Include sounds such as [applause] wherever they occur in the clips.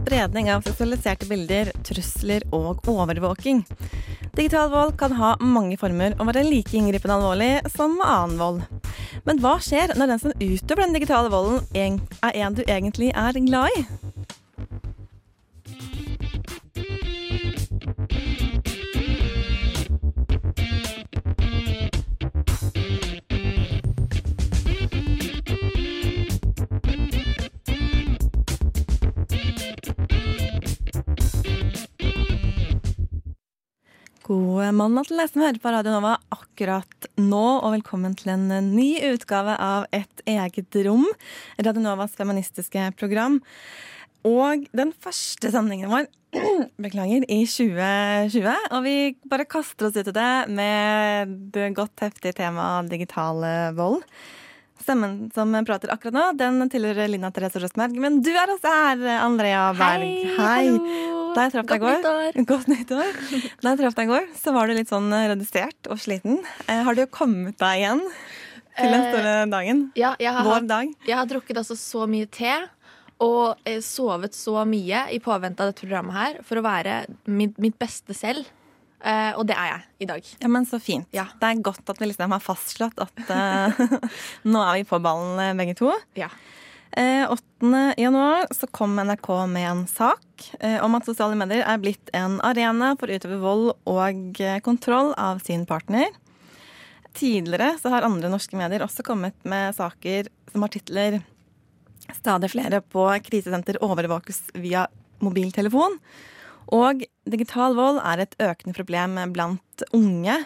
spredning av seksualiserte bilder, trusler og overvåking. Digital vold kan ha mange former og være like inngripende alvorlig som annen vold. Men hva skjer når den som utøver den digitale volden, er en du egentlig er glad i? Mandag til deg som hører på Radio Nova akkurat nå, og velkommen til en ny utgave av Et eget rom, Radio Novas feministiske program. Og den første sendingen vår, [clears throat] beklager, i 2020. Og vi bare kaster oss ut i det med det godt heftige temaet digital vold. Stemmen som prater akkurat nå, den tilhører Lina Therese Røstmerg. Men du er også her, Andrea Berg. Hei. hallo. Da jeg traff deg i går. Godt nyttår. Da jeg traff deg i går, så var du litt sånn redusert og sliten. Eh, har du kommet deg igjen til den Eh, store dagen? Ja, jeg har, Vår dag? jeg har drukket altså så mye te og eh, sovet så mye i påvente av dette programmet her for å være mitt, mitt beste selv. Uh, og det er jeg i dag. Ja, men så fint. Ja. Det er godt at vi liksom har fastslått at uh, [laughs] nå er vi på ballen eh, begge to. Ja. Eh, 8. januar så kom NRK med en sak eh, om at sosiale medier er blitt en arena for å utøve vold og eh, kontroll av sin partner. Tidligere så har andre norske medier også kommet med saker som har titler Stadig flere på krisesenter overvåkes via mobiltelefon. Og digital vold er et økende problem blant unge.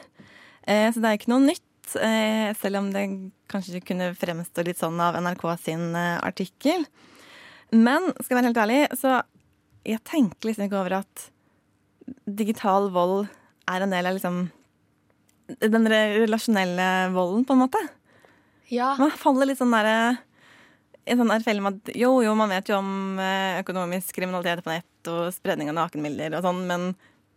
Eh, så det er ikke noe nytt, eh, selv om det kanskje kunne fremstå litt sånn av NRK sin eh, artikkel. Men skal jeg være helt ærlig, så jeg tenker liksom ikke over at digital vold er en del av liksom den relasjonelle volden, på en måte. Ja. Man faller litt sånn derre en sånn felle med at jo, jo, man vet jo om eh, økonomisk kriminalitet på nett og spredning av nakenbilder og sånn, men,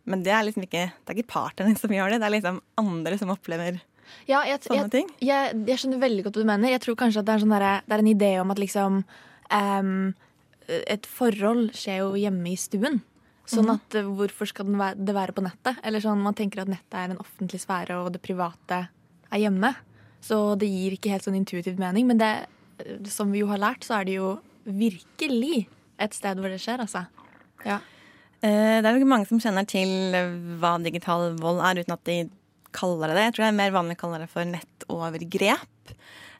men det er liksom ikke Det er ikke partneren som gjør det, det er liksom andre som opplever Ja, jeg, sånne jeg, ting. jeg, jeg skjønner veldig godt hva du mener. Jeg tror kanskje at det er, sånn der, det er en idé om at liksom um, Et forhold skjer jo hjemme i stuen. Sånn at eh, hvorfor skal det være på nettet? Eller sånn, Man tenker at nettet er en offentlig sfære, og det private er hjemme. Så det gir ikke helt sånn intuitiv mening. Men det, eh, som vi jo har lært, så er det jo virkelig et sted hvor det skjer, altså. Ja. Eh, Det er nok mange som kjenner til hva digital vold er, uten at de kaller det det. Jeg tror det er mer vanlig å kalle det for nettovergrep.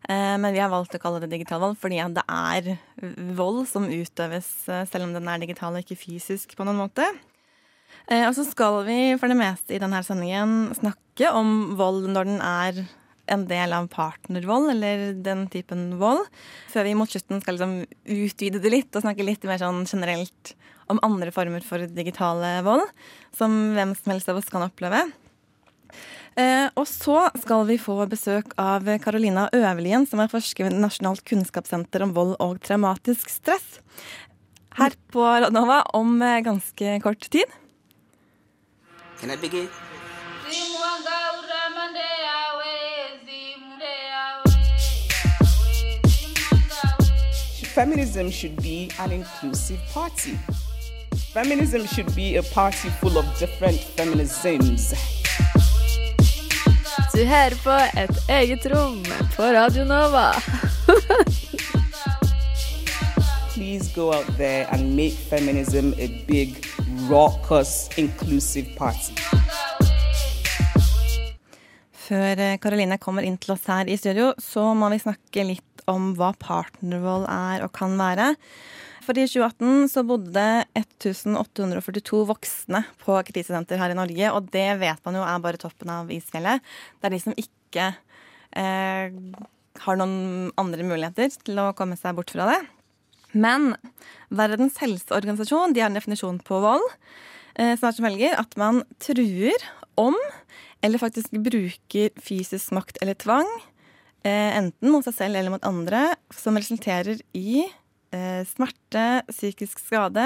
Eh, Men vi har valgt å kalle det digital vold fordi det er vold som utøves eh, selv om den er digital og ikke fysisk på noen måte. Eh, Og så skal vi for det meste i denne sendingen snakke om vold når den er en del av partnervold, eller den typen vold. Før vi mot slutten skal liksom utvide det litt og snakke litt mer sånn generelt om andre former for digitale vold, som hvem som helst av oss kan oppleve. Eh, og så skal vi få besøk av Carolina Øverlien, som er forsker ved Nasjonalt kunnskapssenter om vold og traumatisk stress. Her på Radnova om eh, ganske kort tid. Can I begin? Feminism should be an inclusive party. Feminism should be a party full of different feminisms. Du hører på Et eget rom på Radio Nova. Please go out there and make feminism a big, raucous, inclusive party. Før eh, Karoline kommer inn til oss her i studio, så må vi snakke litt om hva partnervold er og kan være. For i 2018 så bodde det 1842 voksne på krisesenter her i Norge, og det vet man jo er bare toppen av isfjellet. Det er de som ikke eh, har noen andre muligheter til å komme seg bort fra det. Men Verdens helseorganisasjon de har en definisjon på vold. eh, er som velger at man truer om, eller faktisk bruker fysisk makt eller tvang, eh, enten mot seg selv eller mot andre, som resulterer i smerte, psykisk skade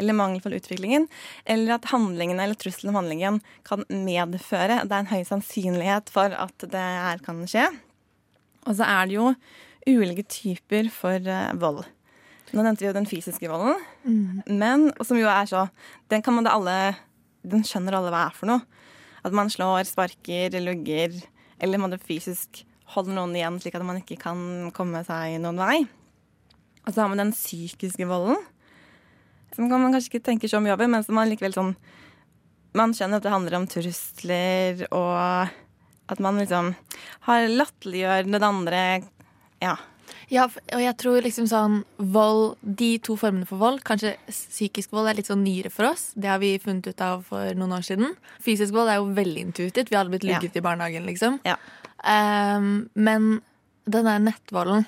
eller mangelfull utviklingen, eller at handlingene eller trusselen om handlingen kan medføre Det er en høy sannsynlighet for at det her kan skje. Og så er det jo ulike typer for eh, vold. Nå nevnte vi jo den fysiske volden, men og som jo er så Den kan man da alle Den skjønner alle hva er for noe. At man slår, sparker, lugger, eller man fysisk holder noen igjen slik at man ikke kan komme seg noen vei. Og så har man den psykiske volden, som kan man kanskje ikke tenke så mye over, men som man likevel sånn Man skjønner at det handler om trusler, og at man liksom har latterliggjør den andre Ja. Ja, og jeg tror liksom sånn vold De to formene for vold, kanskje psykisk vold er litt sånn nyere for oss. Det har vi funnet ut av for noen år siden. Fysisk vold er jo veldig intuitivt. Vi hadde blitt lugget i barnehagen, liksom. Ja. Um, men den der nettvolden,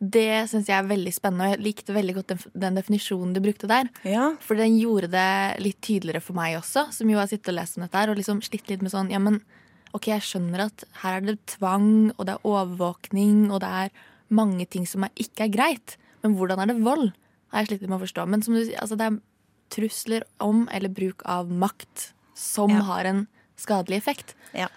det syns jeg er veldig spennende. Og jeg likte veldig godt den, den definisjonen du brukte der. ja. For den gjorde det litt tydeligere for meg også, som jo har sittet og lest om dette her, og liksom slitt litt med sånn Ja, men OK, jeg skjønner at her er det tvang, og det er overvåkning, og det er mange ting som er, ikke er greit. Men hvordan er det vold? Har jeg slitt litt med å forstå. Men som du sier, altså det er trusler om eller bruk av makt som Ja. har en skadelig effekt. Ja.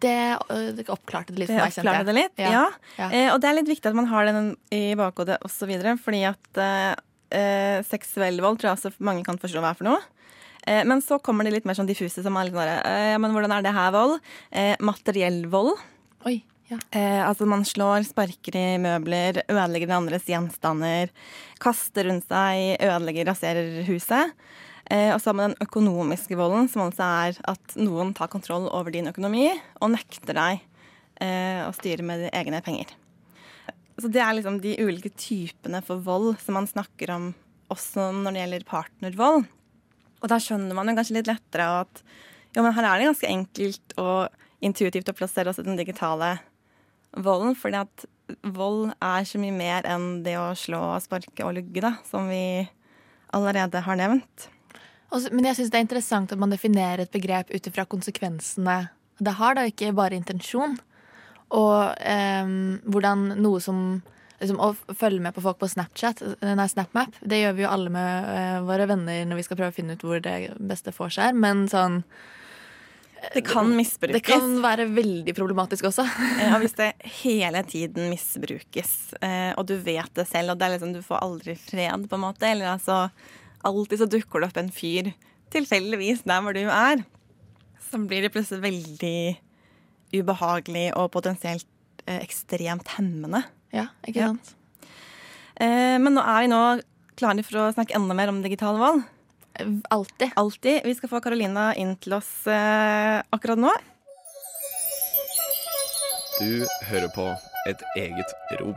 Det, det oppklarte det litt Det for meg, kjente oppklarer jeg. det litt. Ja. Ja. Ja. Eh, og det er litt viktig at man har den i bakhodet osv., fordi at eh, eh, seksuell vold tror jeg også mange kan forstå hva er for noe. Eh, men så kommer det litt mer sånn diffuse, som er litt sånn eh, Men hvordan er det her vold? Eh, materiell vold. Oi, ja. Eh, altså man slår, sparker i møbler, ødelegger den andres gjenstander, kaster rundt seg, ødelegger, raserer huset. Eh, og så har man den økonomiske volden, som altså er at noen tar kontroll over din økonomi og nekter deg eh, å styre med egne penger. Så det er liksom de ulike typene for vold som man snakker om også når det gjelder partnervold. Og da skjønner man jo kanskje litt lettere at jo, men her er det ganske enkelt og intuitivt å plassere også den digitale volden. fordi at vold er så mye mer enn det å slå, sparke og lugge, da, som vi allerede har nevnt. Og så- men jeg syns det er interessant at man definerer et begrep ut ifra konsekvensene det har, da, ikke bare intensjon. Og ehm, hvordan noe som liksom, Å følge med på folk på Snapchat, nei, SnapMap, det gjør vi jo alle med eh, våre venner når vi skal prøve å finne ut hvor det beste får seg. Men sånn Det kan misbrukes. Det kan være veldig problematisk også. [laughs] ja, hvis det hele tiden misbrukes, eh, og du vet det selv, og det er liksom, du får aldri fred, på en måte, eller altså Alltid så dukker det opp en fyr tilfeldigvis der hvor du er, så blir det plutselig veldig ubehagelig og potensielt eh, ekstremt hemmende. Ja, ikke Ja. sant? Eh, men nå er vi nå klare for å snakke enda mer om digital vold. Alltid. Alltid. Vi skal få Carolina inn til oss eh, akkurat nå. Du hører på Et eget rom.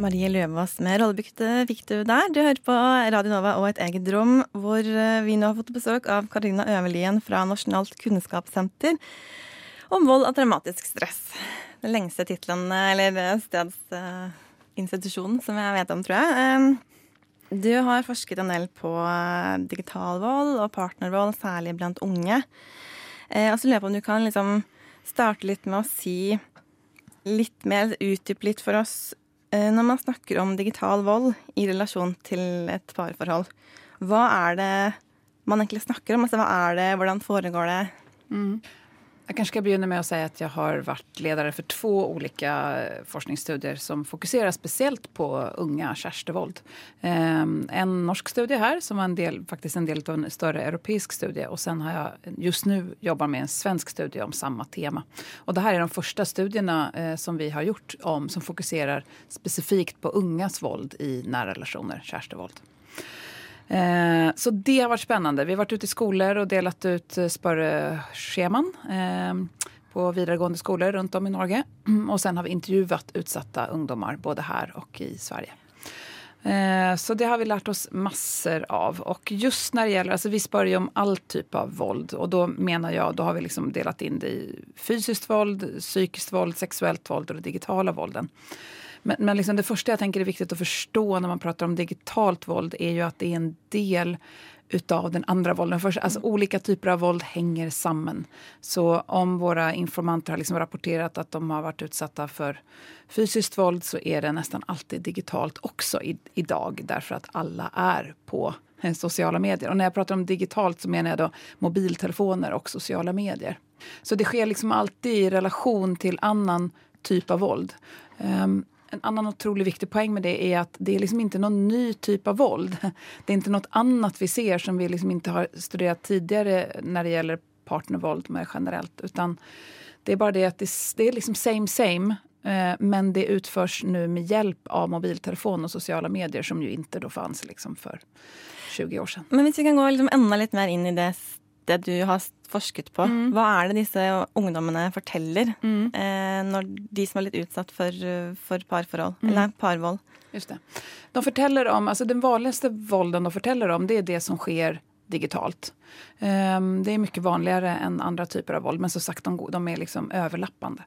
Marie Løvaas med Rollebukte fikk du der. Du hører på Radio Nova og Et eget rom, hvor eh, vi nå har fått besøk av Karina Øverlien fra Nasjonalt kunnskapssenter om vold og traumatisk stress. Den lengste tittelen, eh, eller stedsinstitusjonen, som jeg vet om, tror jeg. Du har forsket en del på eh, digital vold og partnervold, særlig blant unge. Og så lurer jeg på om du kan liksom starte litt med å si litt mer, utdype litt for oss Når man snakker om digital vold i relasjon til et parforhold, hva er det man egentlig snakker om? Altså, hva er det, hvordan foregår det? Jag kanskje skal begynne med å si at jeg har vært leder for to olika eh, forskningsstudier som fokuserer speciellt på unga kärstevåld. Ehm, En norsk studie her, som var en del, faktisk en del av en større europeisk studie Og sen har jeg just nu jobbar med en svensk studie om samme tema. Og det her er de første studierna eh, som vi har gjort om som fokuserer specifikt på ungas våld i nære relasjoner, kärstevåld. Eh, Så det har vært spennende. Vi har vært ute i skoler og delt ut spørreskjemaen spørrescheman eh, på videregående skoler rundt om i Norge. [clears throat] Og sen har vi intervjuet utsatta ungdomar både her og i Sverige. Eh, Så det har vi lært oss masser av. Og just når det gjelder, altså vi spør jo om all type av våld. Og da mener jeg, da har vi liksom delt inn det i fysisk våld, psykisk våld, sexuellt våld og det digitala vålden. Men, men liksom det første jeg tenker er viktig å forstå når man prater om digitalt våld er jo at det er en del utav den andre vålden. Altså, alltså, ulike typer av våld henger sammen. Så om våre informanter har liksom rapportert at de har vært utsatt for fysisk våld så er det nesten alltid digitalt også i, dag, derfor at alle er på sosiale sociala medier. Og når jeg prater om digitalt så mener jeg da mobiltelefoner og sociala medier. Så det sker liksom alltid i relasjon til annen typ av våld. Um, en annan otroligt viktig poäng med det är att det är liksom inte någon ny typ av våld. Det är inte något annat vi ser som vi liksom inte har studerat tidigare när det gäller partnervåld mer generellt. Utan det är bara det att det, det är liksom same same. Eh, men det utförs nu med hjälp av mobiltelefon och sociala medier som ju inte då fanns liksom för 20 år sedan. Men om vi kan gå liksom enda litt mer in i det, det du har forsket på. Mm. Hva er det disse ungdommene forteller mm. eh, når de som er litt utsatt for, for parforhold, mm. eller parvold? Just det. De forteller om, altså den vanligste volden de forteller om det er det som skjer digitalt. Um, det er mye vanligere enn andre typer av vold, men som sagt de, de er liksom overlappende.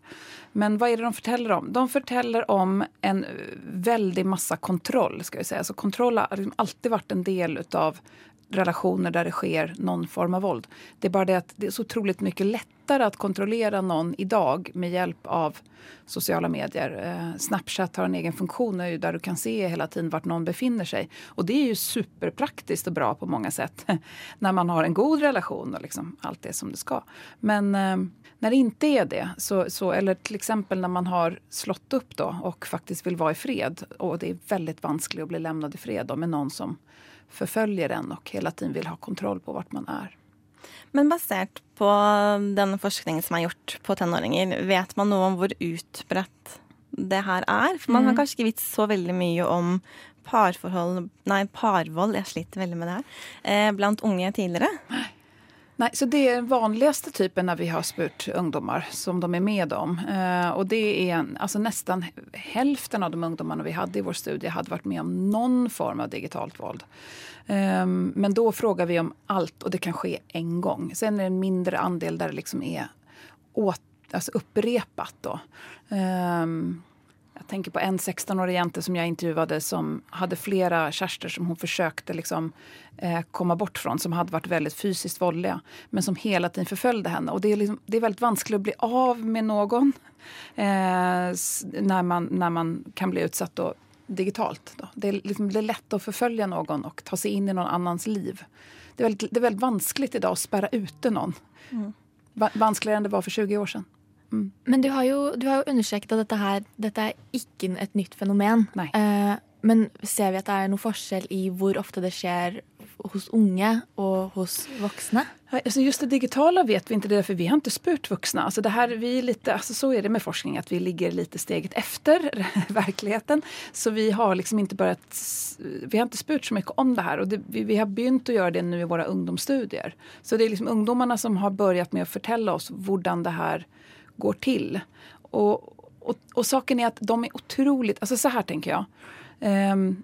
Men hva er det de forteller om? De forteller om en veldig masse kontroll. skal vi si. Altså, kontroll har liksom alltid vært en del av relationer der det sker någon form av våld. Det er bare det at det er så otroligt mycket lättare att kontrollera någon idag med hjelp av sociala medier. Eh, Snapchat har en egen funktion där du kan se hela tiden vart någon befinner sig. Och det är ju superpraktiskt och bra på många sätt. [laughs] när man har en god relation och liksom allt är som det ska. Men når det ikke er det, så, så, eller f.eks. når man har slått opp da, og faktisk vil være i fred og det er veldig vanskelig å bli levnet i fred da, med noen som förföljer en och hela tiden vill ha kontroll på vart man är. Men basert på den forskningen som er gjort på tenåringer, vet man noe om hvor utbredt det her er? For man mm. har kanskje ikke visst så veldig mye om parforhold, nei, parvold, jeg sliter veldig med det her, eh, blant unge tidligere. Nei. Nej, så det är den vanligaste typen när vi har spurt ungdomar som de är med om. Eh, och det är alltså nästan hälften av de ungdomarna vi hade i vår studie hade varit med om någon form av digitalt våld. Eh, men då frågar vi om allt och det kan ske en gång. Sen är det en mindre andel där det liksom är åt, alltså upprepat. Eh, jag tenker på en 16-årig jente som jeg intervjuet, som hadde flere kjærester som hun forsøkte liksom, eh, komme bort fra, som hadde vært veldig fysisk voldelige, men som hele tiden forfølgte henne. Og det er, liksom, det er, veldig vanskelig å bli av med noen eh, når, man, når, man kan bli utsatt då, digitalt. Då. Det, er, liksom, det er lätt å forfølge noen og ta seg inn i noen annens liv. Det er veldig, det er veldig vanskelig i dag å sperre ute noen. Mm. Vanskeligere enn det var for 20 år sedan. Mm. Men du har jo, du har jo understreket at dette, her, dette er ikke et nytt fenomen. Eh, men ser vi at det er noe forskjell i hvor ofte det skjer hos unge og hos voksne? Alltså just det digitala vet vi inte, det för vi har inte spurt vuxna. Alltså det här, vi lite, alltså så är det med forskning, att vi ligger lite steget efter [laughs] verkligheten. Så vi har liksom inte börjat, vi har inte spurt så mycket om det här och det, vi, vi, har begynt att göra det nu i våra ungdomsstudier. Så det är liksom ungdomarna som har börjat med att fortelle oss hvordan det här går till. Och, och, och, saken är att de är otroligt, alltså så här tänker jag. Um,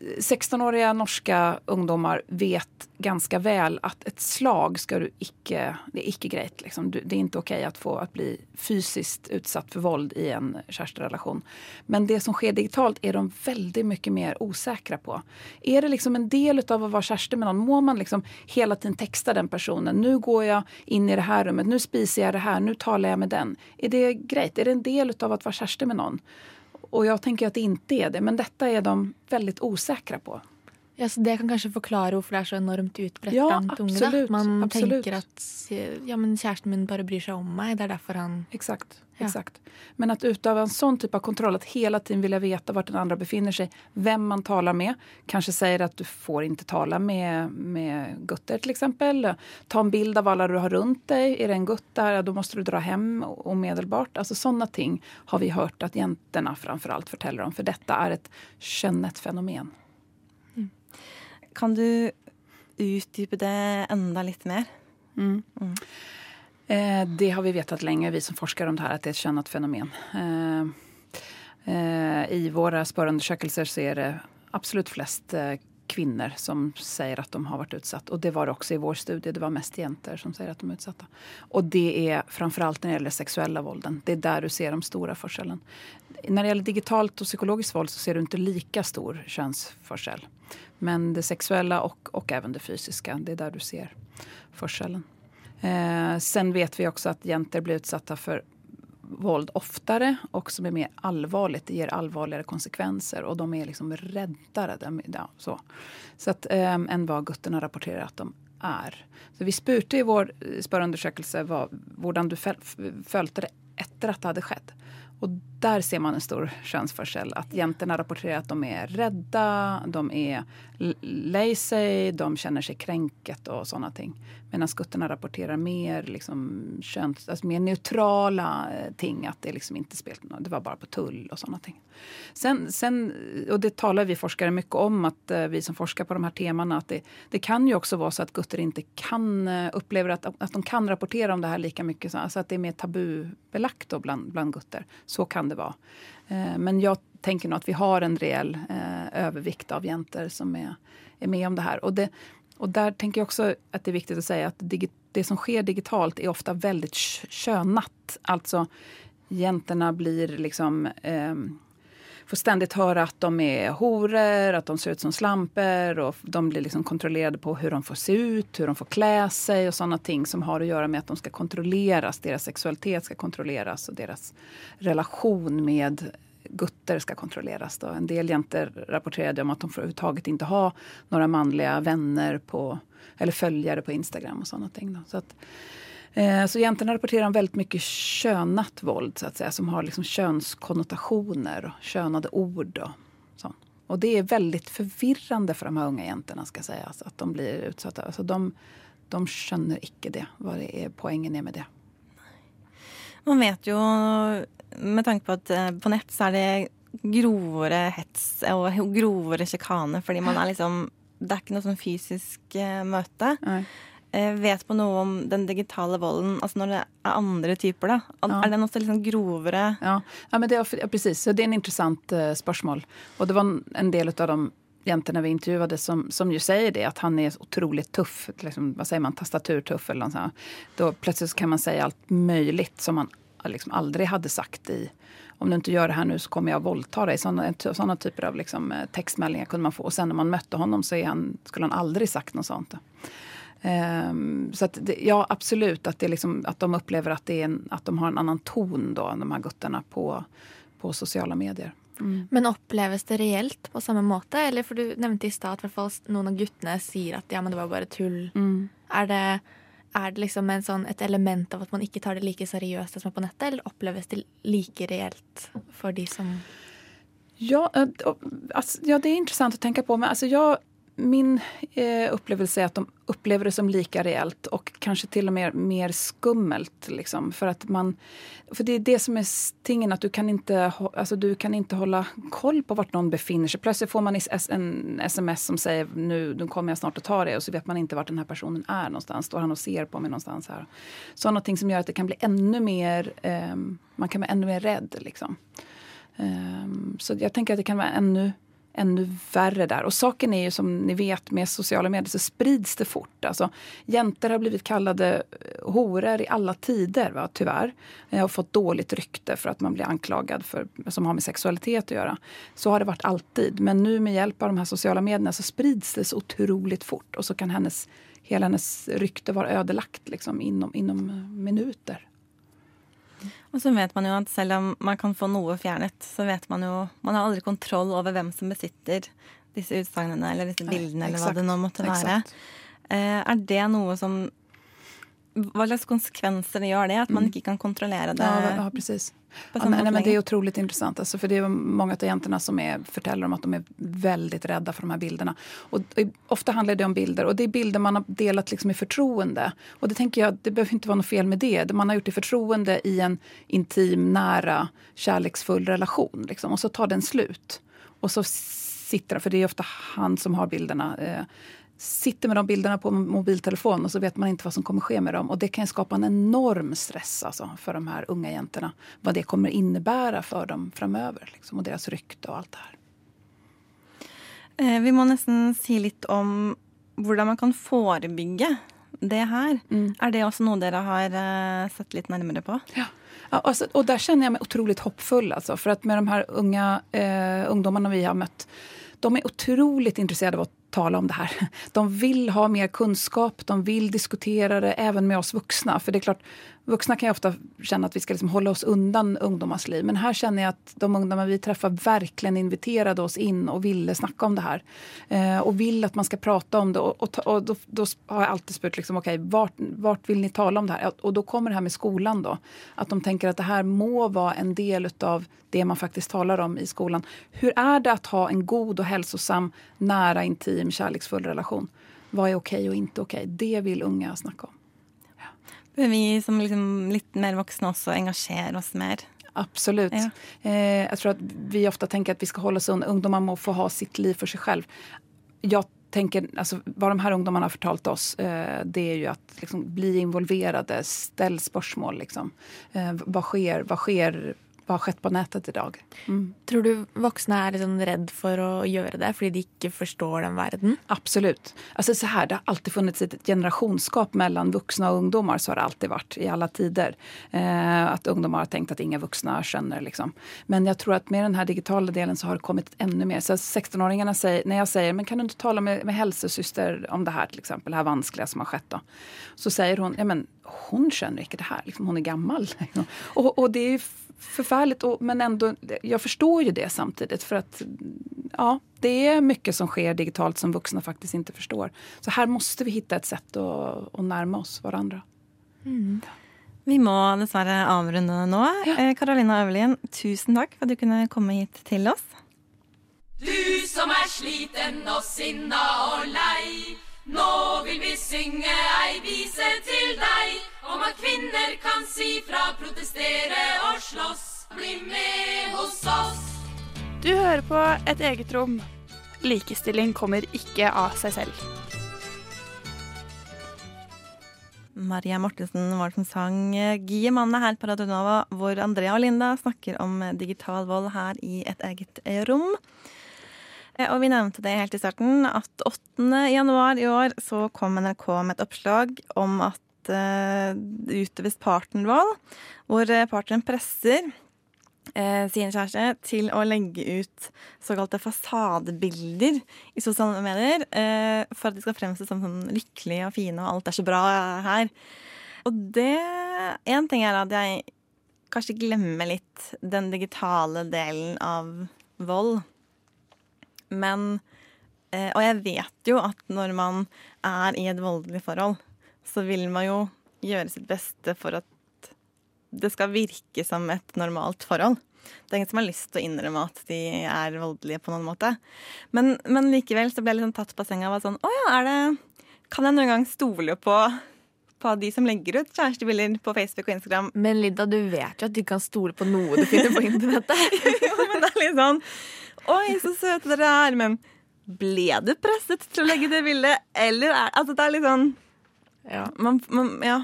16-åriga norska ungdomar vet ganska väl att ett slag ska du icke, det är icke greit. Liksom. Det är inte okej att få att bli fysiskt utsatt för våld i en kärsterelation. Men det som sker digitalt är de väldigt mycket mer osäkra på. Är det liksom en del av att vara kärste med någon, må man liksom hela tiden texta den personen. Nu går jag in i det här rummet, nu spiser jag det här, nu talar jag med den. Är det grejt? Är det en del av att vara kärste med någon? Och jag tänker att det inte är det, men detta är de väldigt osäkra på. Ja, så Det kan kanskje forklare hvorfor det er så enormt utbredt ja, blant unge. Da. Man absolutt. tenker at ja, men kjæresten min bare bryr seg om meg. Det er derfor han Exakt. Ja. exakt. Men at utøve en sånn type av kontroll, at hele tiden vilja veta vart den andre befinner seg, vem man taler med, Kanskje sier at du får ikke tala med, med gutter f.eks. exempel. Ta en bild av alle du har rundt deg. Er det en gutt ja da må du dra hjem omedelbart. Altså Sånne ting har vi hørt at jentene framfor alt forteller om, for dette er et könnet fenomen. Kan du utdype det enda litt mer? Mm. Mm. Eh, det har vi vetat lenge, vi som forsker om det her, at det er et kjent fenomen. Eh, eh, I våre spørreundersøkelser så er det absolutt flest kvinnor som sier at de har vært utsatt. Og det var det også i vår studie. Det var mest jenter som sier at de er utsatta. Og det er framfor alt når det gjelder sexuella vålden. Det er der du ser de store forskjellene. Når det gjelder digitalt og psykologisk våld så ser du ikke lika stor kjønnsforskjell. Men det sexuella og, og även det fysiske, det er der du ser forskjellen. Eh, sen vet vi også at jenter blir utsatta för våld oftere och som är mer allvarligt. Det ger allvarligere konsekvenser og de er liksom räddare de, ja, så. Så att, eh, än vad gutterna rapporterer at de er. Så vi spurte i vår spørreundersøkelse hvordan du følte det etter at det hadde skjedd. Och der ser man en stor kjønnsforskjell. At jentene rapporterer at de er redde, de er lei seg, de kjenner seg krenket og sånne ting. Medan guttene rapporterer mer, liksom, köns, altså, mer neutrala eh, ting. At det liksom ikke spilte noe, det var bare på tull og sånne ting. Sen, sen, og det taler vi forskere mye om, att uh, vi som forsker på de her temaene, at det, det kan jo også være så at gutter ikke kan, oppleve at att, att de kan rapportera om det her lika mye. Altså at det er mer tabubelagt blant, bland gutter. Så kan det vara. Uh, men jag tänker nog att vi har en reell övervikt av jenter som är med om det här. Och det, och där tänker jag också att det är viktigt att säga att det som sker digitalt är ofta väldigt könat. Alltså jäntorna blir liksom eh, får ständigt höra att de är horor, att de ser ut som slamper och de blir liksom kontrollerade på hur de får se ut, hur de får klä sig och sådana ting som har att göra med att de ska kontrolleras. Deras sexualitet ska kontrolleras och deras relation med gutter ska kontrolleras. Då. En del jenter rapporterade om att de överhuvudtaget inte har några manliga vänner på, eller följare på Instagram och sådana ting. Då. Så, att, så jentene rapporterer om väldigt mycket könat våld så att säga, som har liksom könskonnotationer och könade ord. Och, så. och det är väldigt förvirrande för de här unga jäntorna ska sägas, att de blir utsatta. Alltså de, de skjønner ikke det, hva det er, poenget er med det. Man vet jo, med tanke på at eh, på nett så er det grovere hets og grovere sjikane, fordi man er liksom Det er ikke noe sånn fysisk uh, møte. Nei. Uh, vet på noe om den digitale volden, altså når det er andre typer, da? Ja. Er den også sånn grovere? Ja, ja men det er, ja, precis. Så det er en interessant uh, spørsmål. Og det var en del av de jentene vi intervjuet som, som jo sier det, at han er utrolig tuff. Liksom, hva sier man, tastaturtøff eller noe sånt. Da plutselig kan man si alt mulig som man liksom aldri hadde sagt i om du ikke gjør det her nå, så kommer jeg å voldta deg. Sånne, sånne typer av liksom, tekstmeldinger kunne man få. Og sen når man møtte honom så han, skulle han aldri sagt noe sånt. Um, så att det, ja, absolut att, det liksom, att de upplever att, det är en, att de har en annan ton då, de här guttene på, på sociala medier. Mm. Men oppleves det reelt på samme måte? Eller for Du nevnte i stad at noen av guttene sier at ja, men det var bare tull. Mm. Er det er det liksom sånn, et element av at man ikke tar det like seriøst som er på nettet, eller oppleves det like reelt for de som Ja, alltså, ja, det er interessant å tenke på. Men altså, jag min eh, upplevelse är att de upplever det som lika reellt och kanske till och med mer skummelt. Liksom, för, att man, för det är det som är tingen, att du kan, inte, alltså, du kan inte hålla koll på vart någon befinner sig. Plötsligt får man en sms som säger nu, nu kommer jag snart att ta det och så vet man inte vart den här personen är någonstans. Står han och ser på mig någonstans här? Sådana som gör att det kan bli ännu mer, eh, man kan bli ännu mer rädd. Liksom. Eh, så jag tänker att det kan vara ännu ännu värre där. Och saken är ju som ni vet med sociala medier så sprids det fort. Alltså, jenter har blivit kallade horer horor i alla tider va, tyvärr. Har fått dåligt rykte för att man blir anklagad för som har med sexualitet att göra. Så har det varit alltid. Men nu med hjälp av de här sociala medierna så sprids det så otroligt fort och så kan hennes, hela hennes rykte vara ödelagt liksom, inom, inom minuter. Og så vet man jo at selv om man kan få noe fjernet, så vet man jo Man har aldri kontroll over hvem som besitter disse utsagnene eller disse bildene, eller hva det nå måtte være. Eh, er det noe som Hva slags konsekvenser det gjør det? At man ikke kan kontrollere det? Ja, ja precis. Ja, men, men det är otroligt intressant. Alltså, för det är många av jäntorna som är, förtäller om att de är väldigt rädda för de här bilderna. Och, ofta handlar det om bilder. Och det är bilder man har delat liksom i förtroende. Och det tänker jag, det behöver inte vara något fel med det. det Man har gjort i förtroende i en intim, nära, kärleksfull relation. Liksom. Och så tar den slut. Och så sitter för det är ofta han som har bilderna. Eh, sitter med de bilderna på mobiltelefonen och så vet man inte vad som kommer ske med dem. Och det kan skapa en enorm stress alltså, för de här unga jäntorna. Vad det kommer innebära för dem framöver liksom, och deras rykte och allt det här. Eh, Vi må nesten si litt om hvordan man kan forebygge det her. Er det også noe dere har eh, sett litt nærmere på? Ja, Ja, altså, og der kjenner jeg meg utrolig hoppfull. Altså, for at med de her unga eh, ungdommene vi har møtt de er utrolig interessert av att tala om det här. De vill ha mer kunskap, de vill diskutera det även med oss vuxna. För det är klart, vuxna kan ju ofta känna att vi ska liksom hålla oss undan ungdomars liv. Men här känner jag att de ungdomar vi träffar verkligen inviterade oss in och ville snacka om det här. Eh, och vill att man ska prata om det. Och, och, och då, då har jag alltid spurt, liksom, okej, vart, vart vill ni tala om det här? Och då kommer det här med skolan då. Att de tänker att det här må vara en del av det man faktiskt talar om i skolan. Hur är det att ha en god och hälsosam, nära, intim, kärleksfull relation? Vad är okej och inte okej? Det vill unga snacka om. Bør vi som liksom litt mer voksne også engasjere oss mer? Absolut. Ja. Eh, jeg tror at vi ofte tenker at vi skal holde oss unna. Ungdommer må få ha sitt liv for seg selv. Jeg tänker, alltså, vad de här ungdomarna har fortalt oss, eh, det är ju att liksom, bli involverade, ställ spörsmål. Liksom. Eh, vad sker? Vad sker? Vad har skjedd på nettet i dag. Mm. Tror du voksne er sånn redd for å gjøre det fordi de ikke forstår den verden? Absolutt. Altså, så her, det har alltid funnes et generasjonsskap mellom voksne og ungdommer. Så har det alltid vært i alle tider. Eh, at ungdommer har tenkt at ingen voksne skjønner. Liksom. Men jeg tror at med den digitale digitala delen så har det kommet enda mer. Så 16-åringene sier, når jeg sier men kan du ikke tale med, med helsesøster om det her, til eksempel, det her vanskelige som har skjedd, da? Så sier hun ja men hun skjønner ikke det her. liksom, hun er gammel. [laughs] og, og det er ju förfärligt, och, men ändå, jag förstår ju det samtidigt för att ja, det är mycket som sker digitalt som vuxna faktiskt inte förstår. Så här måste vi hitta ett sätt att, att närma oss varandra. Vi må dessverre avrunde nå. Eh, Karolina Øverlien, tusen takk for at du kunne komme hit til oss. Du som er sliten og sinna og lei. Nå vil vi synge ei vise til deg om at kvinner kan si fra, protestere og slåss. Bli med hos oss. Du hører på Et eget rom. Likestilling kommer ikke av seg selv. Maria Mortensen var det som sang eh, Gie manne her på Radio Nova, hvor Andrea og Linda snakker om eh, digital vold her i et eget eh, rom. Eh, Og vi nevnte det helt i starten, at 8. januar i år så kom NRK med et oppslag om at eh, det utøves partnervold, hvor eh, partneren presser eh, sin kjæreste til å legge ut såkalte fasadebilder i sosiale medier eh, for at de skal fremstå som sånn lykkelige og fine, og alt er så bra her. Og det Én ting er at jeg kanskje glemmer litt den digitale delen av vold. Men eh, Og jeg vet jo at når man er i et voldelig forhold, så vil man jo gjøre sitt beste for at det skal virke som et normalt forhold. Det er ingen som har lyst til å innrømme at de er voldelige på noen måte. Men, men likevel så ble jeg liksom tatt på senga og var sånn Å ja, er det Kan jeg noen gang stole på, på de som legger ut kjærestebilder på Facebook og Instagram? Men Lidda, du vet jo at du kan stole på noe du finner på [laughs] internettet. jo, men det er litt sånn Oi, så søte dere er. Men ble du presset til å legge det bildet, eller er Altså, det er litt sånn Ja. man, man, ja.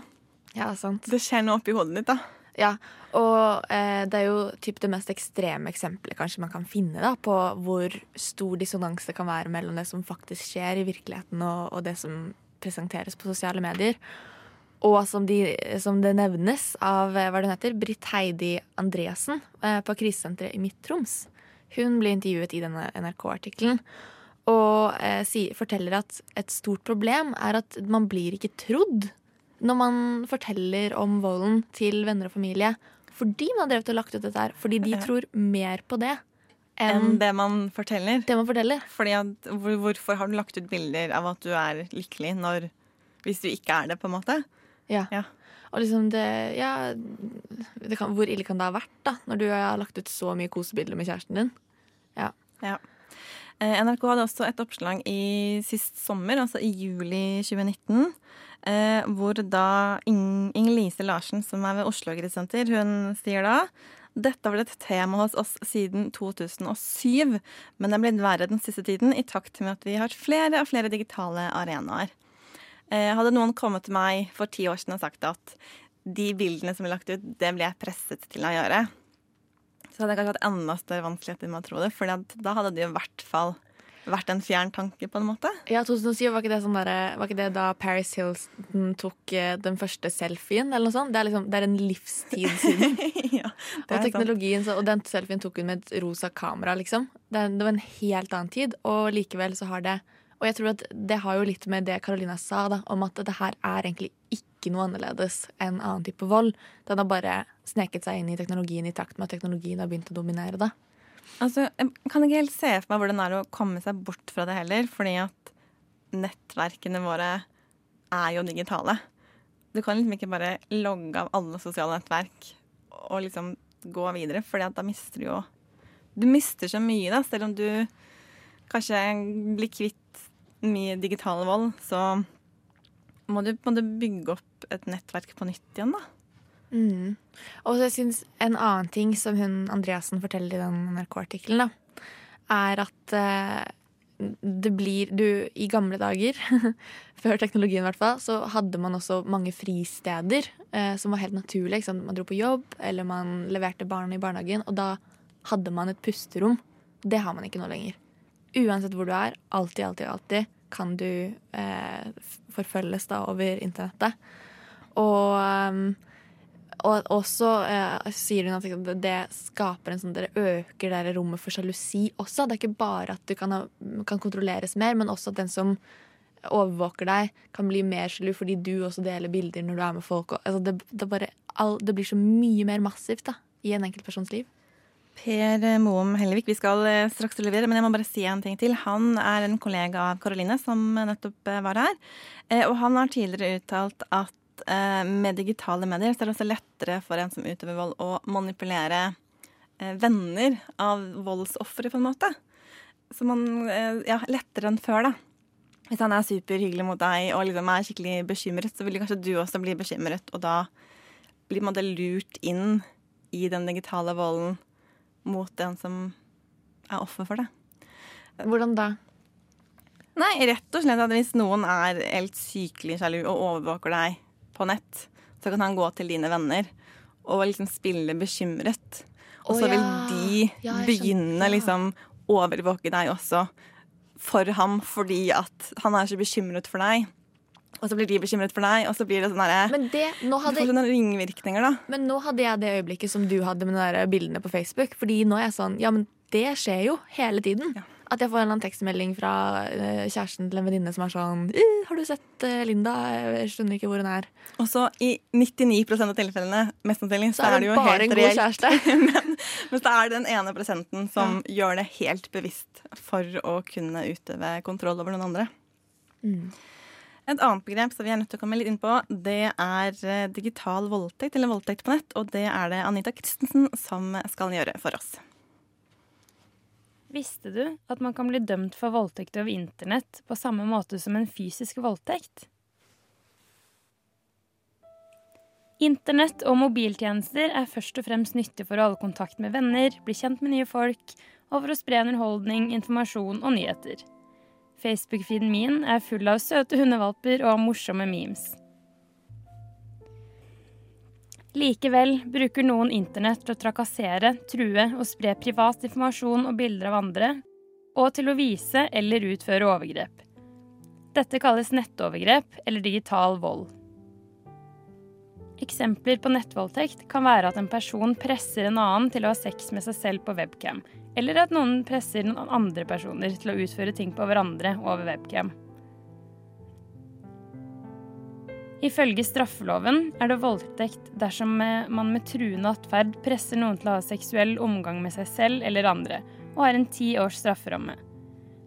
Ja, sant. Det skjer noe oppi hodet ditt, da. Ja, og eh, det er jo typ det mest ekstreme eksempelet kanskje man kan finne da, på hvor stor dissonans det kan være mellom det som faktisk skjer i virkeligheten og, og det som presenteres på sosiale medier. Og som, de, som det nevnes av eh, hva det heter, Britt Heidi Andreassen eh, på krisesenteret i Midt-Troms. Hun blir intervjuet i denne NRK-artikkelen og eh, si, forteller at et stort problem er at man blir ikke trodd når man forteller om volden til venner og familie. Fordi man har drevet og lagt ut dette her. Fordi de tror mer på det Enn en det man forteller. det man forteller. Fordi at, hvor, hvorfor har du lagt ut bilder av at du er lykkelig, når, hvis du ikke er det, på en måte? Ja. Ja. Og liksom det Ja, det kan, hvor ille kan det ha vært, da? Når du har lagt ut så mye kosebilder med kjæresten din. Ja. Ja. Eh, NRK hadde også et oppslag i sist sommer, altså i juli 2019, eh, hvor da Ing- Inger-Lise Larsen, som er ved Oslo Grisenter, hun sier da dette har vært et tema hos oss siden 2007, men det er blitt verre den siste tiden i takt med at vi har flere og flere digitale arenaer. Eh, hadde noen kommet til meg for ti år siden og sagt at de bildene som ble lagt ut, det ble jeg presset til å gjøre, så hadde jeg kanskje hatt enda større vanskeligheter med å tro det. For da hadde det i hvert fall vært en fjern tanke, på en måte. Ja, 2007 var ikke det, sånn der, var ikke det da Paris Hilton tok eh, den første selfien? eller noe sånt? Det er, liksom, det er en livstid siden. [laughs] ja, og teknologien, så, og den selfien tok hun med et rosa kamera, liksom. Det, det var en helt annen tid, og likevel så har det Og jeg tror at det har jo litt med det Carolina sa, da, om at det her er egentlig ikke noe annerledes enn annen type vold. Den har bare sneket seg inn i teknologien i takt med at teknologien har begynt å dominere det. Altså, Jeg kan ikke helt se for meg hvordan det er å komme seg bort fra det heller, fordi at nettverkene våre er jo digitale. Du kan liksom ikke bare logge av alle sosiale nettverk og liksom gå videre, fordi at da mister du jo Du mister så mye, da. Selv om du kanskje blir kvitt mye digital vold, så må du, må du bygge opp et nettverk på nytt igjen, da. Mm. Og jeg synes En annen ting som hun Andreassen forteller i den NRK-artikkelen, er at eh, det blir du, I gamle dager, [laughs] før teknologien i hvert fall, så hadde man også mange fristeder eh, som var helt naturlige. Man dro på jobb, eller man leverte barna i barnehagen, og da hadde man et pusterom. Det har man ikke nå lenger. Uansett hvor du er, alltid, alltid, alltid kan du eh, forfølges da over internettet. Og um, og også eh, sier hun at det skaper en sånn Dere øker det rommet for sjalusi også. Det er ikke bare at du kan, ha, kan, kontrolleres mer, men også at den som overvåker deg, kan bli mer sjalu fordi du også deler bilder når du er med folk. Altså det, det, bare, all, det, blir så mye mer massivt da, i en enkeltpersons liv. Per Moum Hellevik, vi skal eh, straks levere, men jeg må bare si en ting til. Han er en kollega av Karoline, som nettopp eh, var her. Og han har tidligere uttalt at eh, med digitale medier så er det også lettere for en som utøver vold, å manipulere eh, venner av voldsofre, på en måte. Så man eh, Ja, lettere enn før, da. Hvis han er superhyggelig mot deg og liksom er skikkelig bekymret, så vil kanskje du også bli bekymret, og da blir man lurt inn i den digitale volden mot den som er offer for det. Hvordan da? Nei, rett og slett at hvis noen er helt sykelig sjalu og overvåker deg på nett, så kan han gå til dine venner og liksom spille bekymret. Og så oh, ja. vil de ja, begynne liksom overvåke deg også for ham fordi at han er så bekymret for deg. Og så blir de bekymret for deg, og så blir det sånn derre men det, hadde, sånne ringvirkninger, da. Men nå hadde jeg det øyeblikket som du hadde med de bildene på Facebook. Fordi nå er jeg sånn Ja, men det skjer jo hele tiden. Ja. At jeg får en eller annen tekstmelding fra uh, kjæresten til en venninne som er sånn 'Har du sett uh, Linda? Jeg skjønner ikke hvor hun er'. Og så i 99% av tilfellene mest sannsynlig, så, så er det jo bare helt en god kjæreste. [laughs] men, men så er det den ene prosenten som ja. gjør det helt bevisst for å kunne utøve kontroll over noen andre. Mm. Et annet begrep som vi er nødt til å komme litt inn på, det er eh, digital voldtekt, eller voldtekt på nett. Og det er det Anita Christensen som skal gjøre for oss. Visste du at man kan bli dømt for voldtekt over internett på samme måte som en fysisk voldtekt? Internett og mobiltjenester er først og fremst nyttig for å holde kontakt med venner, bli kjent med nye folk og for å spre underholdning, informasjon og nyheter. Facebook-feeden min er full av søte hundevalper og morsomme memes. Likevel bruker noen internett til å trakassere, true og spre privat informasjon og bilder av andre, og til å vise eller utføre overgrep. Dette kalles nettovergrep eller digital vold. Eksempler på nettvoldtekt kan være at en person presser en annen til å ha sex med seg selv på webcam, eller at noen presser noen andre personer til å utføre ting på hverandre over webcam. Ifølge straffeloven er det voldtekt dersom man med truende atferd presser noen til å ha seksuell omgang med seg selv eller andre, og har en ti års strafferamme.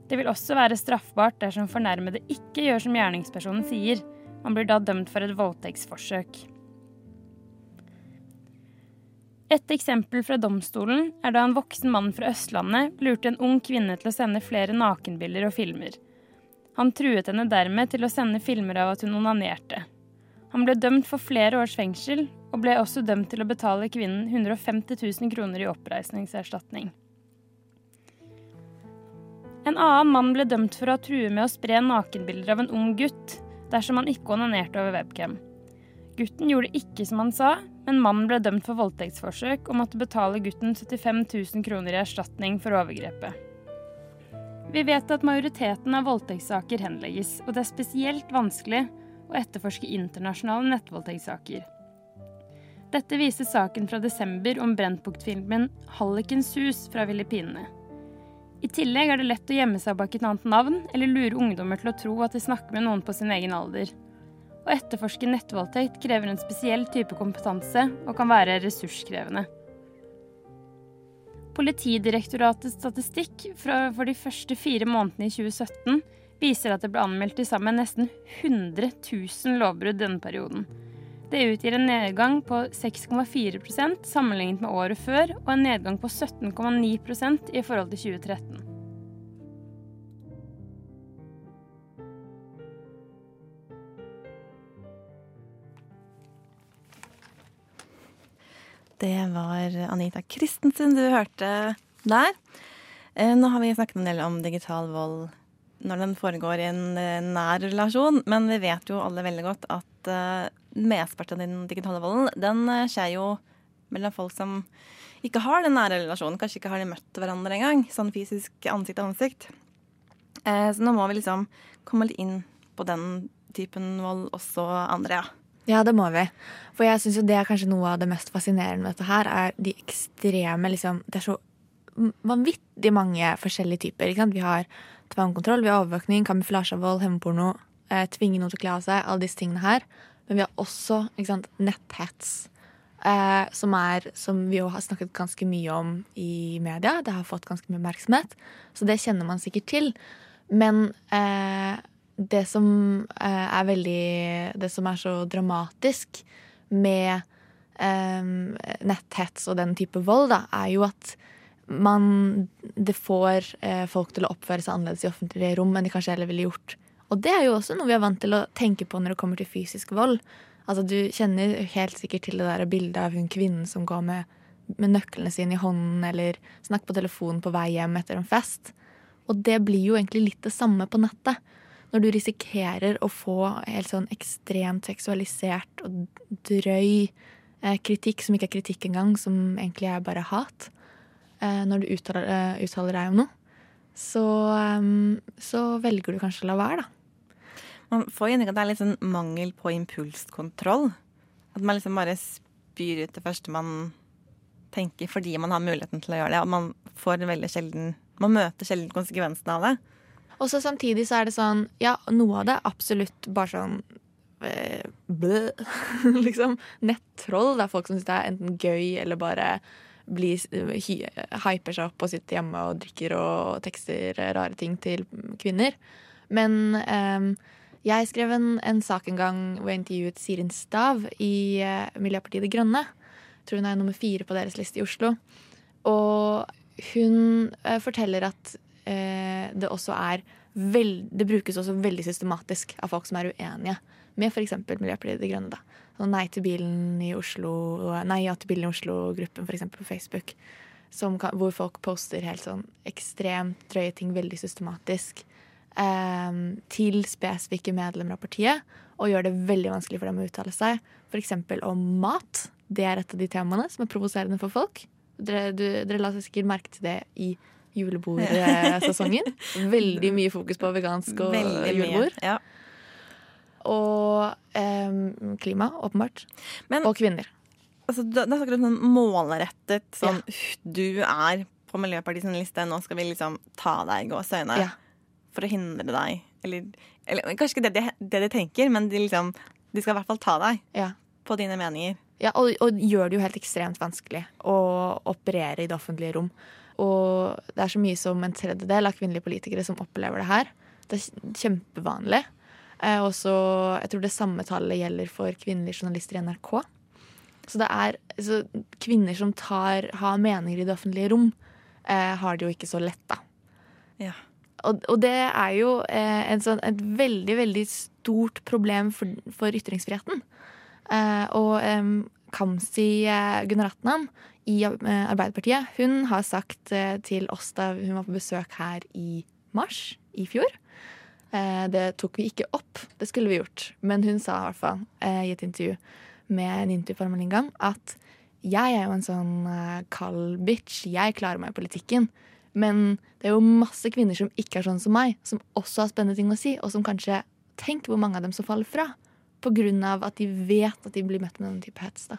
Det vil også være straffbart dersom fornærmede ikke gjør som gjerningspersonen sier. Man blir da dømt for et voldtektsforsøk. Et eksempel fra domstolen er da en voksen mann fra Østlandet lurte en ung kvinne til å sende flere nakenbilder og filmer. Han truet henne dermed til å sende filmer av at hun onanerte. Han ble dømt for flere års fengsel, og ble også dømt til å betale kvinnen 150 000 kroner i oppreisningserstatning. En annen mann ble dømt for å ha true med å spre nakenbilder av en ung gutt dersom han ikke onanerte over webcam. Gutten gjorde ikke som han sa, men mannen ble dømt for voldtektsforsøk og måtte betale gutten 75 000 kroner i erstatning for overgrepet. Vi vet at majoriteten av voldtektssaker henlegges, og det er spesielt vanskelig å etterforske internasjonale nettvoldtektssaker. Dette viser saken fra desember om Brennpunkt-filmen 'Hallikens hus' fra Filippinene. I tillegg er det lett å gjemme seg bak et annet navn eller lure ungdommer til å tro at de snakker med noen på sin egen alder. Å etterforske nettvoldtekt krever en spesiell type kompetanse og kan være ressurskrevende. Politidirektoratets statistikk for de første fire månedene i 2017 viser at det ble anmeldt til sammen nesten 100 000 lovbrudd denne perioden. Det utgjør en nedgang på 6,4% sammenlignet med året før, og en nedgang på 17,9% i forhold til 2013. Det var Anita Christensen du hørte der. Eh, Nå har vi snakket en del om digital vold når den foregår i en eh, nær relasjon, men vi vet jo alle veldig godt at uh, mesteparten av den digitale volden, den eh, skjer jo mellom folk som ikke har den nære relasjonen. Kanskje ikke har de møtt hverandre engang, sånn fysisk ansikt til ansikt. Uh, så nå må vi liksom komme litt inn på den typen vold også andre, ja. Ja, det må vi. For jeg syns jo det er kanskje noe av det mest fascinerende med dette her, er de ekstreme liksom Det er så vanvittig mange forskjellige typer. Vi har tvangkontroll, vi har overvåkning, kamuflasjevold, hevnporno, eh, tvinge noen til å kle av seg, alle disse tingene her. Men vi har også sant, netthets. Eh, som, er, som vi jo har snakket ganske mye om i media. Det har fått ganske mye oppmerksomhet, så det kjenner man sikkert til. Men eh, det som eh, er veldig Det som er så dramatisk med eh, netthets og den type vold, da, er jo at man Det får eh, folk til å oppføre seg annerledes i offentlige rom enn de kanskje heller ville gjort. Og det er jo også noe vi er vant til å tenke på når det kommer til fysisk vold. Altså Du kjenner helt sikkert til det der bildet av hun kvinnen som går med, med nøklene sine i hånden, eller snakker på telefonen på vei hjem etter en fest. Og det blir jo egentlig litt det samme på nettet. Når du risikerer å få helt sånn ekstremt seksualisert og drøy eh, kritikk, som ikke er kritikk engang, som egentlig er bare hat, når du uttaler, eh, uttaler, deg om noe, så, så velger du kanskje å la være, da. Man får inntrykk av at det er litt sånn mangel på impulskontroll. At man liksom bare spyr ut det første man tenker fordi man har muligheten til å gjøre det. Og man får veldig sjelden Man møter sjelden konsekvensene av det. Og så samtidig så er det sånn Ja, noe av det absolutt bare sånn eh, [laughs] Blø. liksom. Nettroll. Det er folk som syns det er enten gøy eller bare blir, hyper seg opp og sitter hjemme og drikker og tekster rare ting til kvinner. Men um, jeg skrev en, en, sak en gang hvor jeg intervjuet Sirin Stav i uh, Miljøpartiet De Grønne. Jeg tror hun er nummer fire på deres liste i Oslo. Og hun uh, forteller at uh, det også er veld, Det brukes også veldig systematisk av folk som er uenige med f.eks. Miljøpartiet De Grønne. da. Så nei til bilen i Oslo, nei ja til bilen i Oslo-gruppen f.eks. på Facebook. Kan, hvor folk poster helt sånn ekstremt drøye ting veldig systematisk eh, til spesifikke medlemmer av partiet og gjør det veldig vanskelig for dem å uttale seg. F.eks. om mat. Det er et av de temaene som er provoserende for folk. Dere, du, dere la sikkert merke til det i julebordsesongen. [laughs] Veldig mye fokus på vegansk og julebord. Ja. Og eh, klima, åpenbart. Men, og kvinner. Altså, det er akkurat sånn målrettet sånn ja. Du er på Miljøpartiets liste, nå skal vi liksom ta deg i gåseøyne. Ja for å hindre deg. Eller, eller kanskje ikke det de, det de tenker, men de, liksom, de, skal i hvert fall ta deg ja. på dine meninger. Ja, og, og, gjør det jo helt ekstremt vanskelig å operere i det offentlige rom. Og det er så mye som en tredjedel av kvinnelige politikere som opplever det her. Det er kjempevanlig. Eh, også, jeg tror det samme tallet gjelder for kvinnelige journalister i NRK. Så det er så kvinner som tar, har meninger i det offentlige rom, eh, har det jo ikke så lett, da. Ja. Og, og, det er jo eh, sånn, et veldig, veldig stort problem for, for ytringsfriheten. Eh, og eh, Kamzy Gunaratnam i eh, Arbeiderpartiet, hun har sagt eh, til oss da hun var på besøk her i mars i fjor Det tok vi ikke opp, det skulle vi gjort. Men hun sa i hvert fall i et intervju med en intervju gang at jeg er jo en sånn kald bitch. Jeg klarer meg i politikken. Men det er jo masse kvinner som ikke er sånn som meg, som også har spennende ting å si, og som kanskje Tenk hvor mange av dem som faller fra. På grunn av at de vet at de blir møtt med den type hets. da.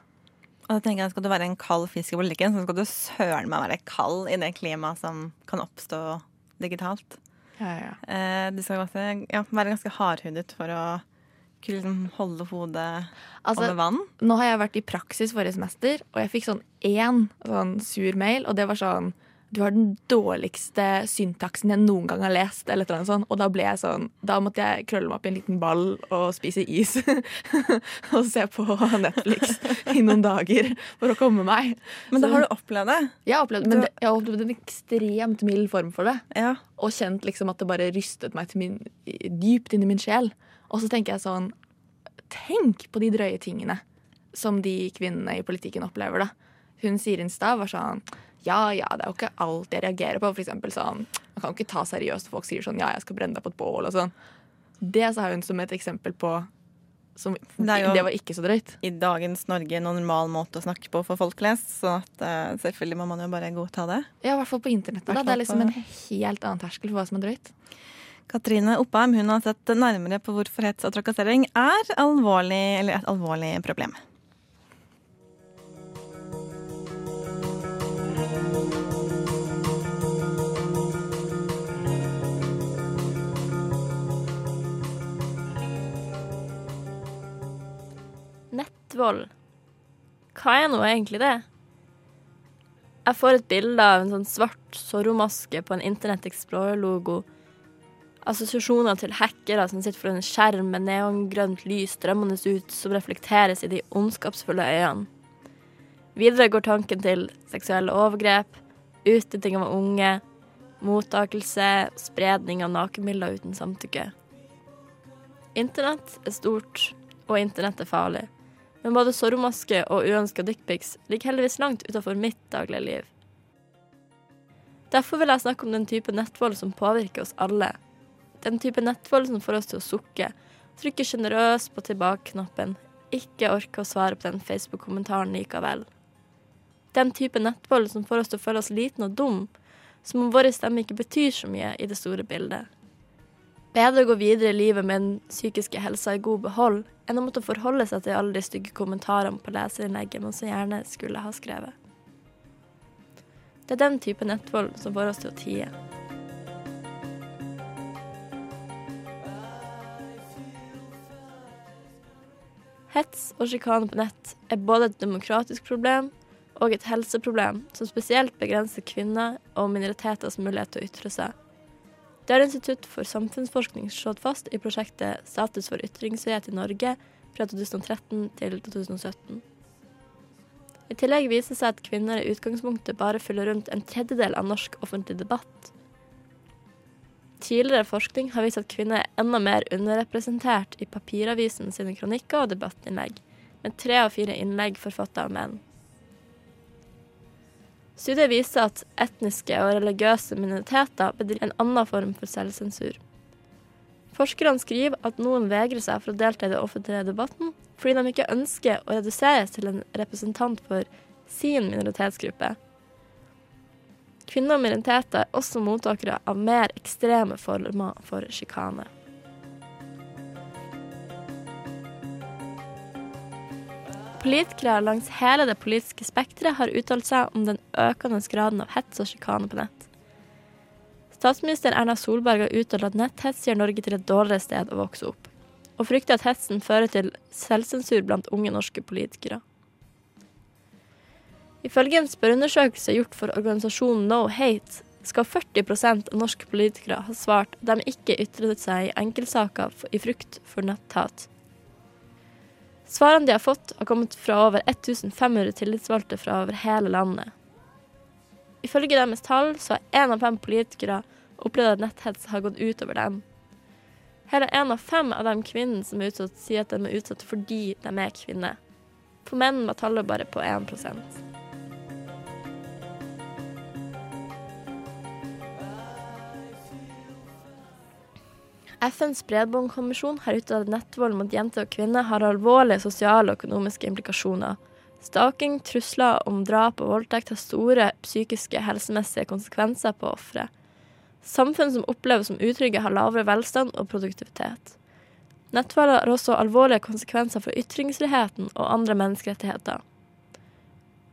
Og da tenker jeg, Skal du være en kald fisk i politikken, så skal du søren meg være kald i det klimaet som kan oppstå digitalt. Ja, ja. Eh, du skal ganske, ja, være ganske hardhudet for å kunne liksom holde hodet Altså, over vann. Nå har jeg vært i praksis forrige semester, og jeg fikk sånn én sånn sur mail, og det var sånn Du har den dårligste syntaksen jeg noen gang har lest, eller annet sånt. Og da ble jeg sånn Da måtte jeg krølle meg opp i en liten ball og spise is. [laughs] og se på Netflix i noen dager for å komme meg. Men da har du opplevd det? Jeg har opplevd, men det, jeg har opplevd en ekstremt mild form for det. Ja. Og kjent liksom at det bare rystet meg min, dypt inn i min sjel. Og så tenker jeg sånn Tenk på de drøye tingene som de kvinnene i politikken opplever, da. Hun Stav var sånn Ja, ja, det er jo ikke alt jeg reagerer på. For eksempel sånn Man kan jo ikke ta seriøst folk sier sånn Ja, jeg skal brenne deg på et bål og sånn. Det sa hun som et eksempel på som, Det jo- det var ikke så drøyt. I dagens Norge en normal måte å snakke på for folk flest, så at, uh, selvfølgelig må man jo bare godta det. Ja, i hvert fall på internettet. Da. Det er liksom en helt annen terskel for hva som er drøyt. Katrine Oppheim hun har sett nærmere på hvorfor hets og trakassering er alvorlig, eller et alvorlig problem. Nettvold. Hva er nå egentlig det? Jeg får et bilde av en sånn svart Zorro-maske på en Internett Explorer-logo. Assosiasjoner til hackere som sitter foran en skjerm med neongrønt lys strømmende ut som reflekteres i de ondskapsfulle øynene. Videre går tanken til seksuelle overgrep, utnytting av unge, mottakelse, spredning av nakenbilder uten samtykke. Internett er stort, og internett er farlig. Men både Zorro-maske og uønska dickpics ligger heldigvis langt utenfor mitt daglige liv. Derfor vil jeg snakke om den type nettvold som påvirker oss alle. Den type nettvold som får oss til å sukke, trykke sjenerøst på tilbake-knappen, ikke orke å svare på den Facebook-kommentaren likevel. Den type nettvold som får oss til å føle oss liten og dum, som om vår stemme ikke betyr så mye i det store bildet. Bedre å gå videre i livet med den psykiske helsa i god behold, enn å måtte forholde seg til alle de stygge kommentarene på leserinnlegget man så gjerne skulle ha skrevet. Det er den type nettvold som får oss til å tie. Hets og sjikane på nett er både et demokratisk problem og et helseproblem som spesielt begrenser kvinner og minoriteters mulighet til å ytre seg. Det har Institutt for samfunnsforskning slått fast i prosjektet Status for ytringsfrihet i Norge fra 2013 til 2017. I tillegg viser det seg at kvinner i utgangspunktet bare fyller rundt en tredjedel av norsk offentlig debatt. Tidligere forskning har vist at kvinner er enda mer underrepresentert i papiravisen sine kronikker og debattinnlegg, med tre av fire innlegg forfattet av menn. Studiet viser at etniske og religiøse minoriteter bedriver en annen form for selvsensur. Forskerne skriver at noen vegrer seg for å delta i den offentlige debatten fordi de ikke ønsker å reduseres til en representant for sin minoritetsgruppe. Kvinner og minoriteter er også mottakere av mer ekstreme former for sjikane. Politikere langs hele det politiske spekteret har uttalt seg om den økende graden av hets og sjikane på nett. Statsminister Erna Solberg har uttalt at netthets gjør Norge til et dårligere sted å vokse opp, og frykter at hetsen fører til selvsensur blant unge norske politikere. Ifølge en spørreundersøkelse gjort for organisasjonen No Hate skal 40 av norske politikere ha svart at de ikke ytret seg i enkeltsaker i frykt for netthat. Svarene de har fått, har kommet fra over 1500 tillitsvalgte fra over hele landet. Ifølge deres tall så har én av fem politikere opplevd at netthets har gått utover dem. Hele én av fem av de kvinnene som er utsatt, sier at de er utsatt fordi de er kvinner. For menn var tallet bare på 1 FNs bredbåndkommisjon har utdannet nettvold mot jenter og kvinner har alvorlige sosiale og økonomiske implikasjoner, Staking, trusler om drap og voldtekt har store psykiske helsemessige konsekvenser på offeret. Samfunn som oppleves som utrygge, har lavere velstand og produktivitet. Nettvold har også alvorlige konsekvenser for ytringsfriheten og andre menneskerettigheter.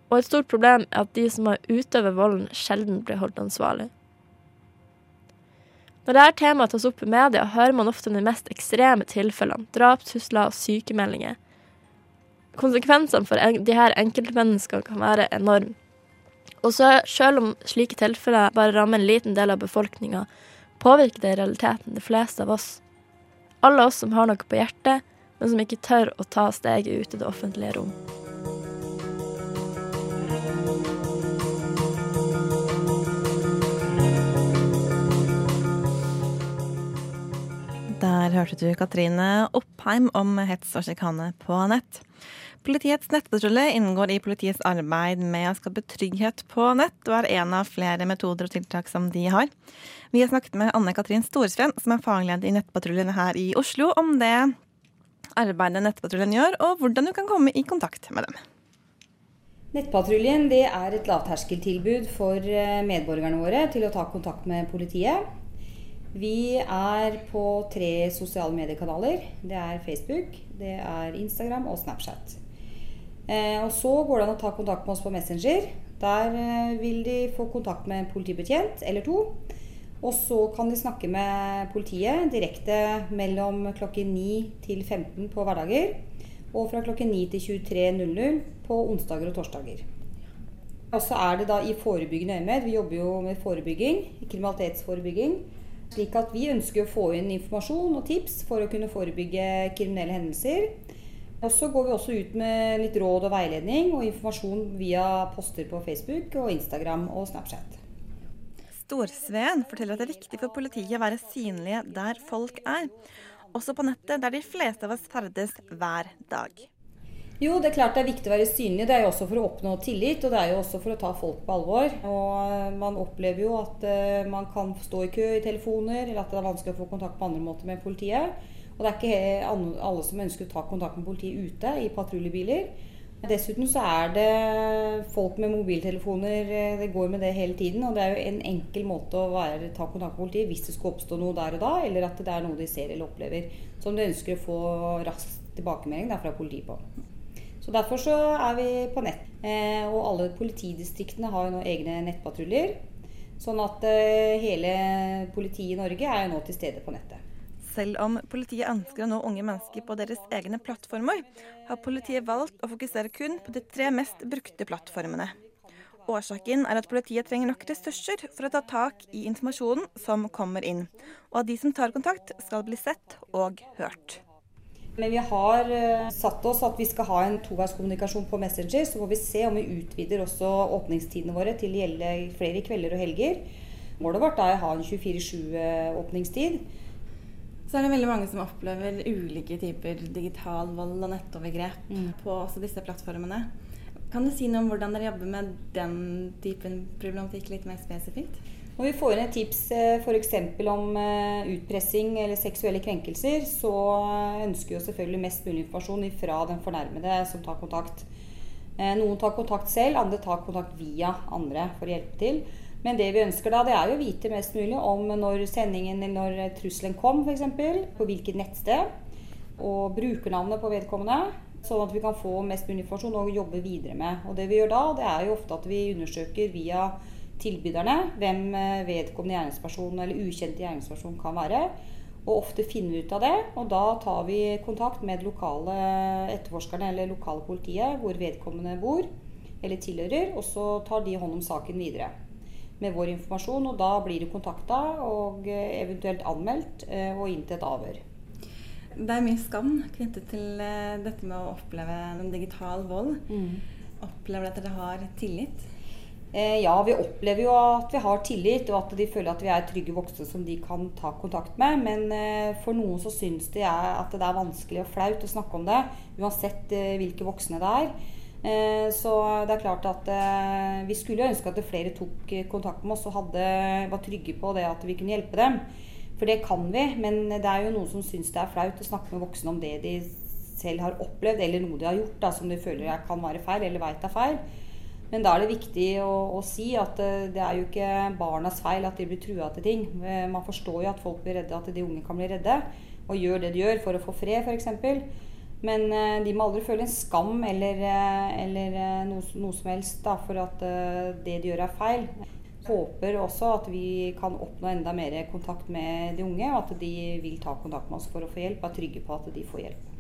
Og et stort problem er at de som har utøver volden, sjelden blir holdt ansvarlig. Når dette temaet tas opp i media, hører man ofte de mest ekstreme tilfellene, drapstrusler og sykemeldinger. Konsekvensene for en, her enkeltmenneskene kan være enorme. Og så selv om slike tilfeller bare rammer en liten del av befolkninga, påvirker det i realiteten de fleste av oss. Alle oss som har noe på hjertet, men som ikke tør å ta steget ut i det offentlige rom. Hørte du Katrine Oppheim om hets og sjikane på nett. Politiets nettpatrulje inngår i politiets arbeid med å skape trygghet på nett, og er en av flere metoder og tiltak som de har. Vi har snakket med Anne Katrin Storsveen, som er fagleder i Nettpatruljen her i Oslo, om det arbeidet Nettpatruljen gjør, og hvordan du kan komme i kontakt med dem. Nettpatruljen er et lavterskeltilbud for eh, medborgerne våre til å ta kontakt med politiet. Vi er på tre sosiale mediekanaler. Det er Facebook, det er Instagram og Snapchat. Eh, og så går det an å ta kontakt med oss på Messenger. Der eh, vil de få kontakt med en politibetjent eller to. Og så kan de snakke med politiet direkte mellom klokken 9 til 15 på hverdager. Og fra klokken 9 til 23.00 på onsdager og torsdager. Og så er det da i forebyggende øyemed. Vi jobber jo med forebygging, kriminalitetsforebygging. Slik at vi ønsker å få inn informasjon og tips for å kunne forebygge kriminelle hendelser. Og så går vi også ut med litt råd og veiledning og informasjon via poster på Facebook og Instagram og Snapchat. Storsveen forteller at det er viktig for politiet å være synlige der folk er. Også på nettet, der de fleste av oss ferdes hver dag. Jo, det er klart det er viktig å være synlig. Det er jo også for å oppnå tillit, og det er jo også for å ta folk på alvor. Og man opplever jo at eh, man kan stå i kø i telefoner, eller at det er vanskelig å få kontakt på andre måter med politiet. Og det er ikke alle som ønsker å ta kontakt med politiet ute i patruljebiler. Dessuten så er det folk med mobiltelefoner, eh, det går med det hele tiden. Og det er jo en enkel måte å være, ta kontakt med politiet hvis det skulle oppstå noe der og da, eller at det er noe de ser eller opplever som de ønsker å få rask tilbakemelding fra politiet på. Så Derfor så er vi på nett. Eh, og alle politidistriktene har jo nå egne nettpatruljer. Sånn at eh, hele politiet i Norge er jo nå til stede på nettet. Selv om politiet ønsker å nå unge mennesker på deres egne plattformer, har politiet valgt å fokusere kun på de tre mest brukte plattformene. Årsaken er at politiet trenger nok ressurser for å ta tak i informasjonen som kommer inn, og at de som tar kontakt, skal bli sett og hørt. Men vi har uh, satt oss at vi skal ha en toveiskommunikasjon på Messenger. Så får vi se om vi utvider også åpningstidene våre til å gjelde flere kvelder og helger. Målet vårt er å ha en 24-7-åpningstid. Så er det veldig mange som opplever ulike typer digital vold og nettovergrep mm. på også disse plattformene. Kan du si noe om hvordan dere jobber med den typen problematikk litt mer spesifikt? Når vi får inn et tips f.eks. om eh, utpressing eller seksuelle krenkelser, så ønsker vi selvfølgelig mest mulig informasjon fra den fornærmede som tar kontakt. Eh, noen tar kontakt selv, andre tar kontakt via andre for å hjelpe til. Men det vi ønsker da, det er jo å vite mest mulig om når sendingen eller når trusselen kom, f.eks. På hvilket nettsted. Og brukernavnet på vedkommende. Sånn at vi kan få mest mulig informasjon og jobbe videre med. Og det vi gjør da, det er jo ofte at vi undersøker via tilbyderne hvem eh, vedkommende gjerningsperson eller ukjente gjerningsperson kan være. Og ofte finner vi ut av det, og da tar vi kontakt med lokale etterforskerne eller lokale politiet hvor vedkommende bor eller tilhører, og så tar de hånd om saken videre med vår informasjon. Og da blir du kontakta og eh, eventuelt anmeldt eh, og inn til et avhør. Det er mye skam knyttet til dette med å oppleve digital vold. Mm. Opplever at dere har tillit? Ja, vi opplever jo at vi har tillit, og at de føler at vi er trygge voksne som de kan ta kontakt med. Men for noen så syns de at det er vanskelig og flaut å snakke om det, uansett hvilke voksne det er. Eh, så det er klart at eh, vi skulle ønske at flere tok kontakt med oss og hadde, var trygge på det at vi kunne hjelpe dem. For det kan vi, men det er jo noen som syns det er flaut å snakke med voksne om det de selv har opplevd, eller noe de har gjort da, som de føler er- kan være feil, eller veit er feil. Men da er det viktig å, å si at eh, det er jo ikke barnas feil at de blir trua til ting. Eh, Man forstår jo at folk blir redde, at de unge kan bli redde, og gjør det de gjør for å få fred, f.eks. Men eh, de må aldri føle en skam eller, eller noe, noe som helst da, for at det de gjør, er feil. Håper også at vi kan oppnå enda mer kontakt med de unge, og at de vil ta kontakt med oss for å få hjelp, er trygge på at de får hjelp.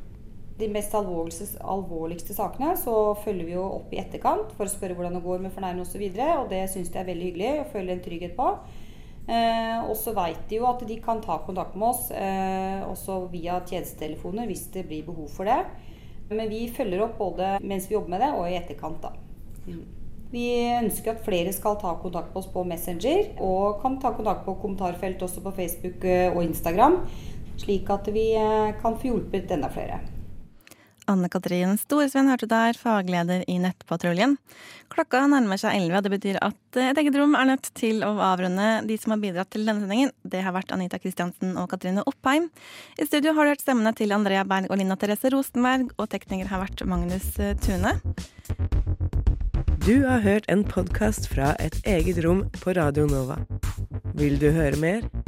De mest alvorligste, sakene så følger vi jo opp i etterkant for å spørre hvordan det går med fornærmede osv. Og, så og det syns de er veldig hyggelig å føle en trygghet på. Eh, og så veit de jo at de kan ta kontakt med oss eh, også via tjenestetelefoner hvis det blir behov for det. Men vi følger opp både mens vi jobber med det og i etterkant. da. Mm. Vi ønsker at flere skal ta kontakt med oss på Messenger, og kan ta kontakt på kommentarfelt også på Facebook eh, og Instagram, slik at vi eh, kan få hjulpet enda flere. Anne Katrin Storsveen hørte der, fagleder i Nettpatruljen. Klokka nærmer seg 11, og det betyr at et eget rom er nødt til å avrunde de som har bidratt til denne sendingen. Det har vært Anita Kristiansen og Katrine Oppheim. I studio har du hørt stemmene til Andrea Berg og Lina Therese Rosenberg, og tekniker har vært Magnus eh, Tune. Du har hørt en podkast fra Et eget rom på Radio Nova. Vil du høre mer?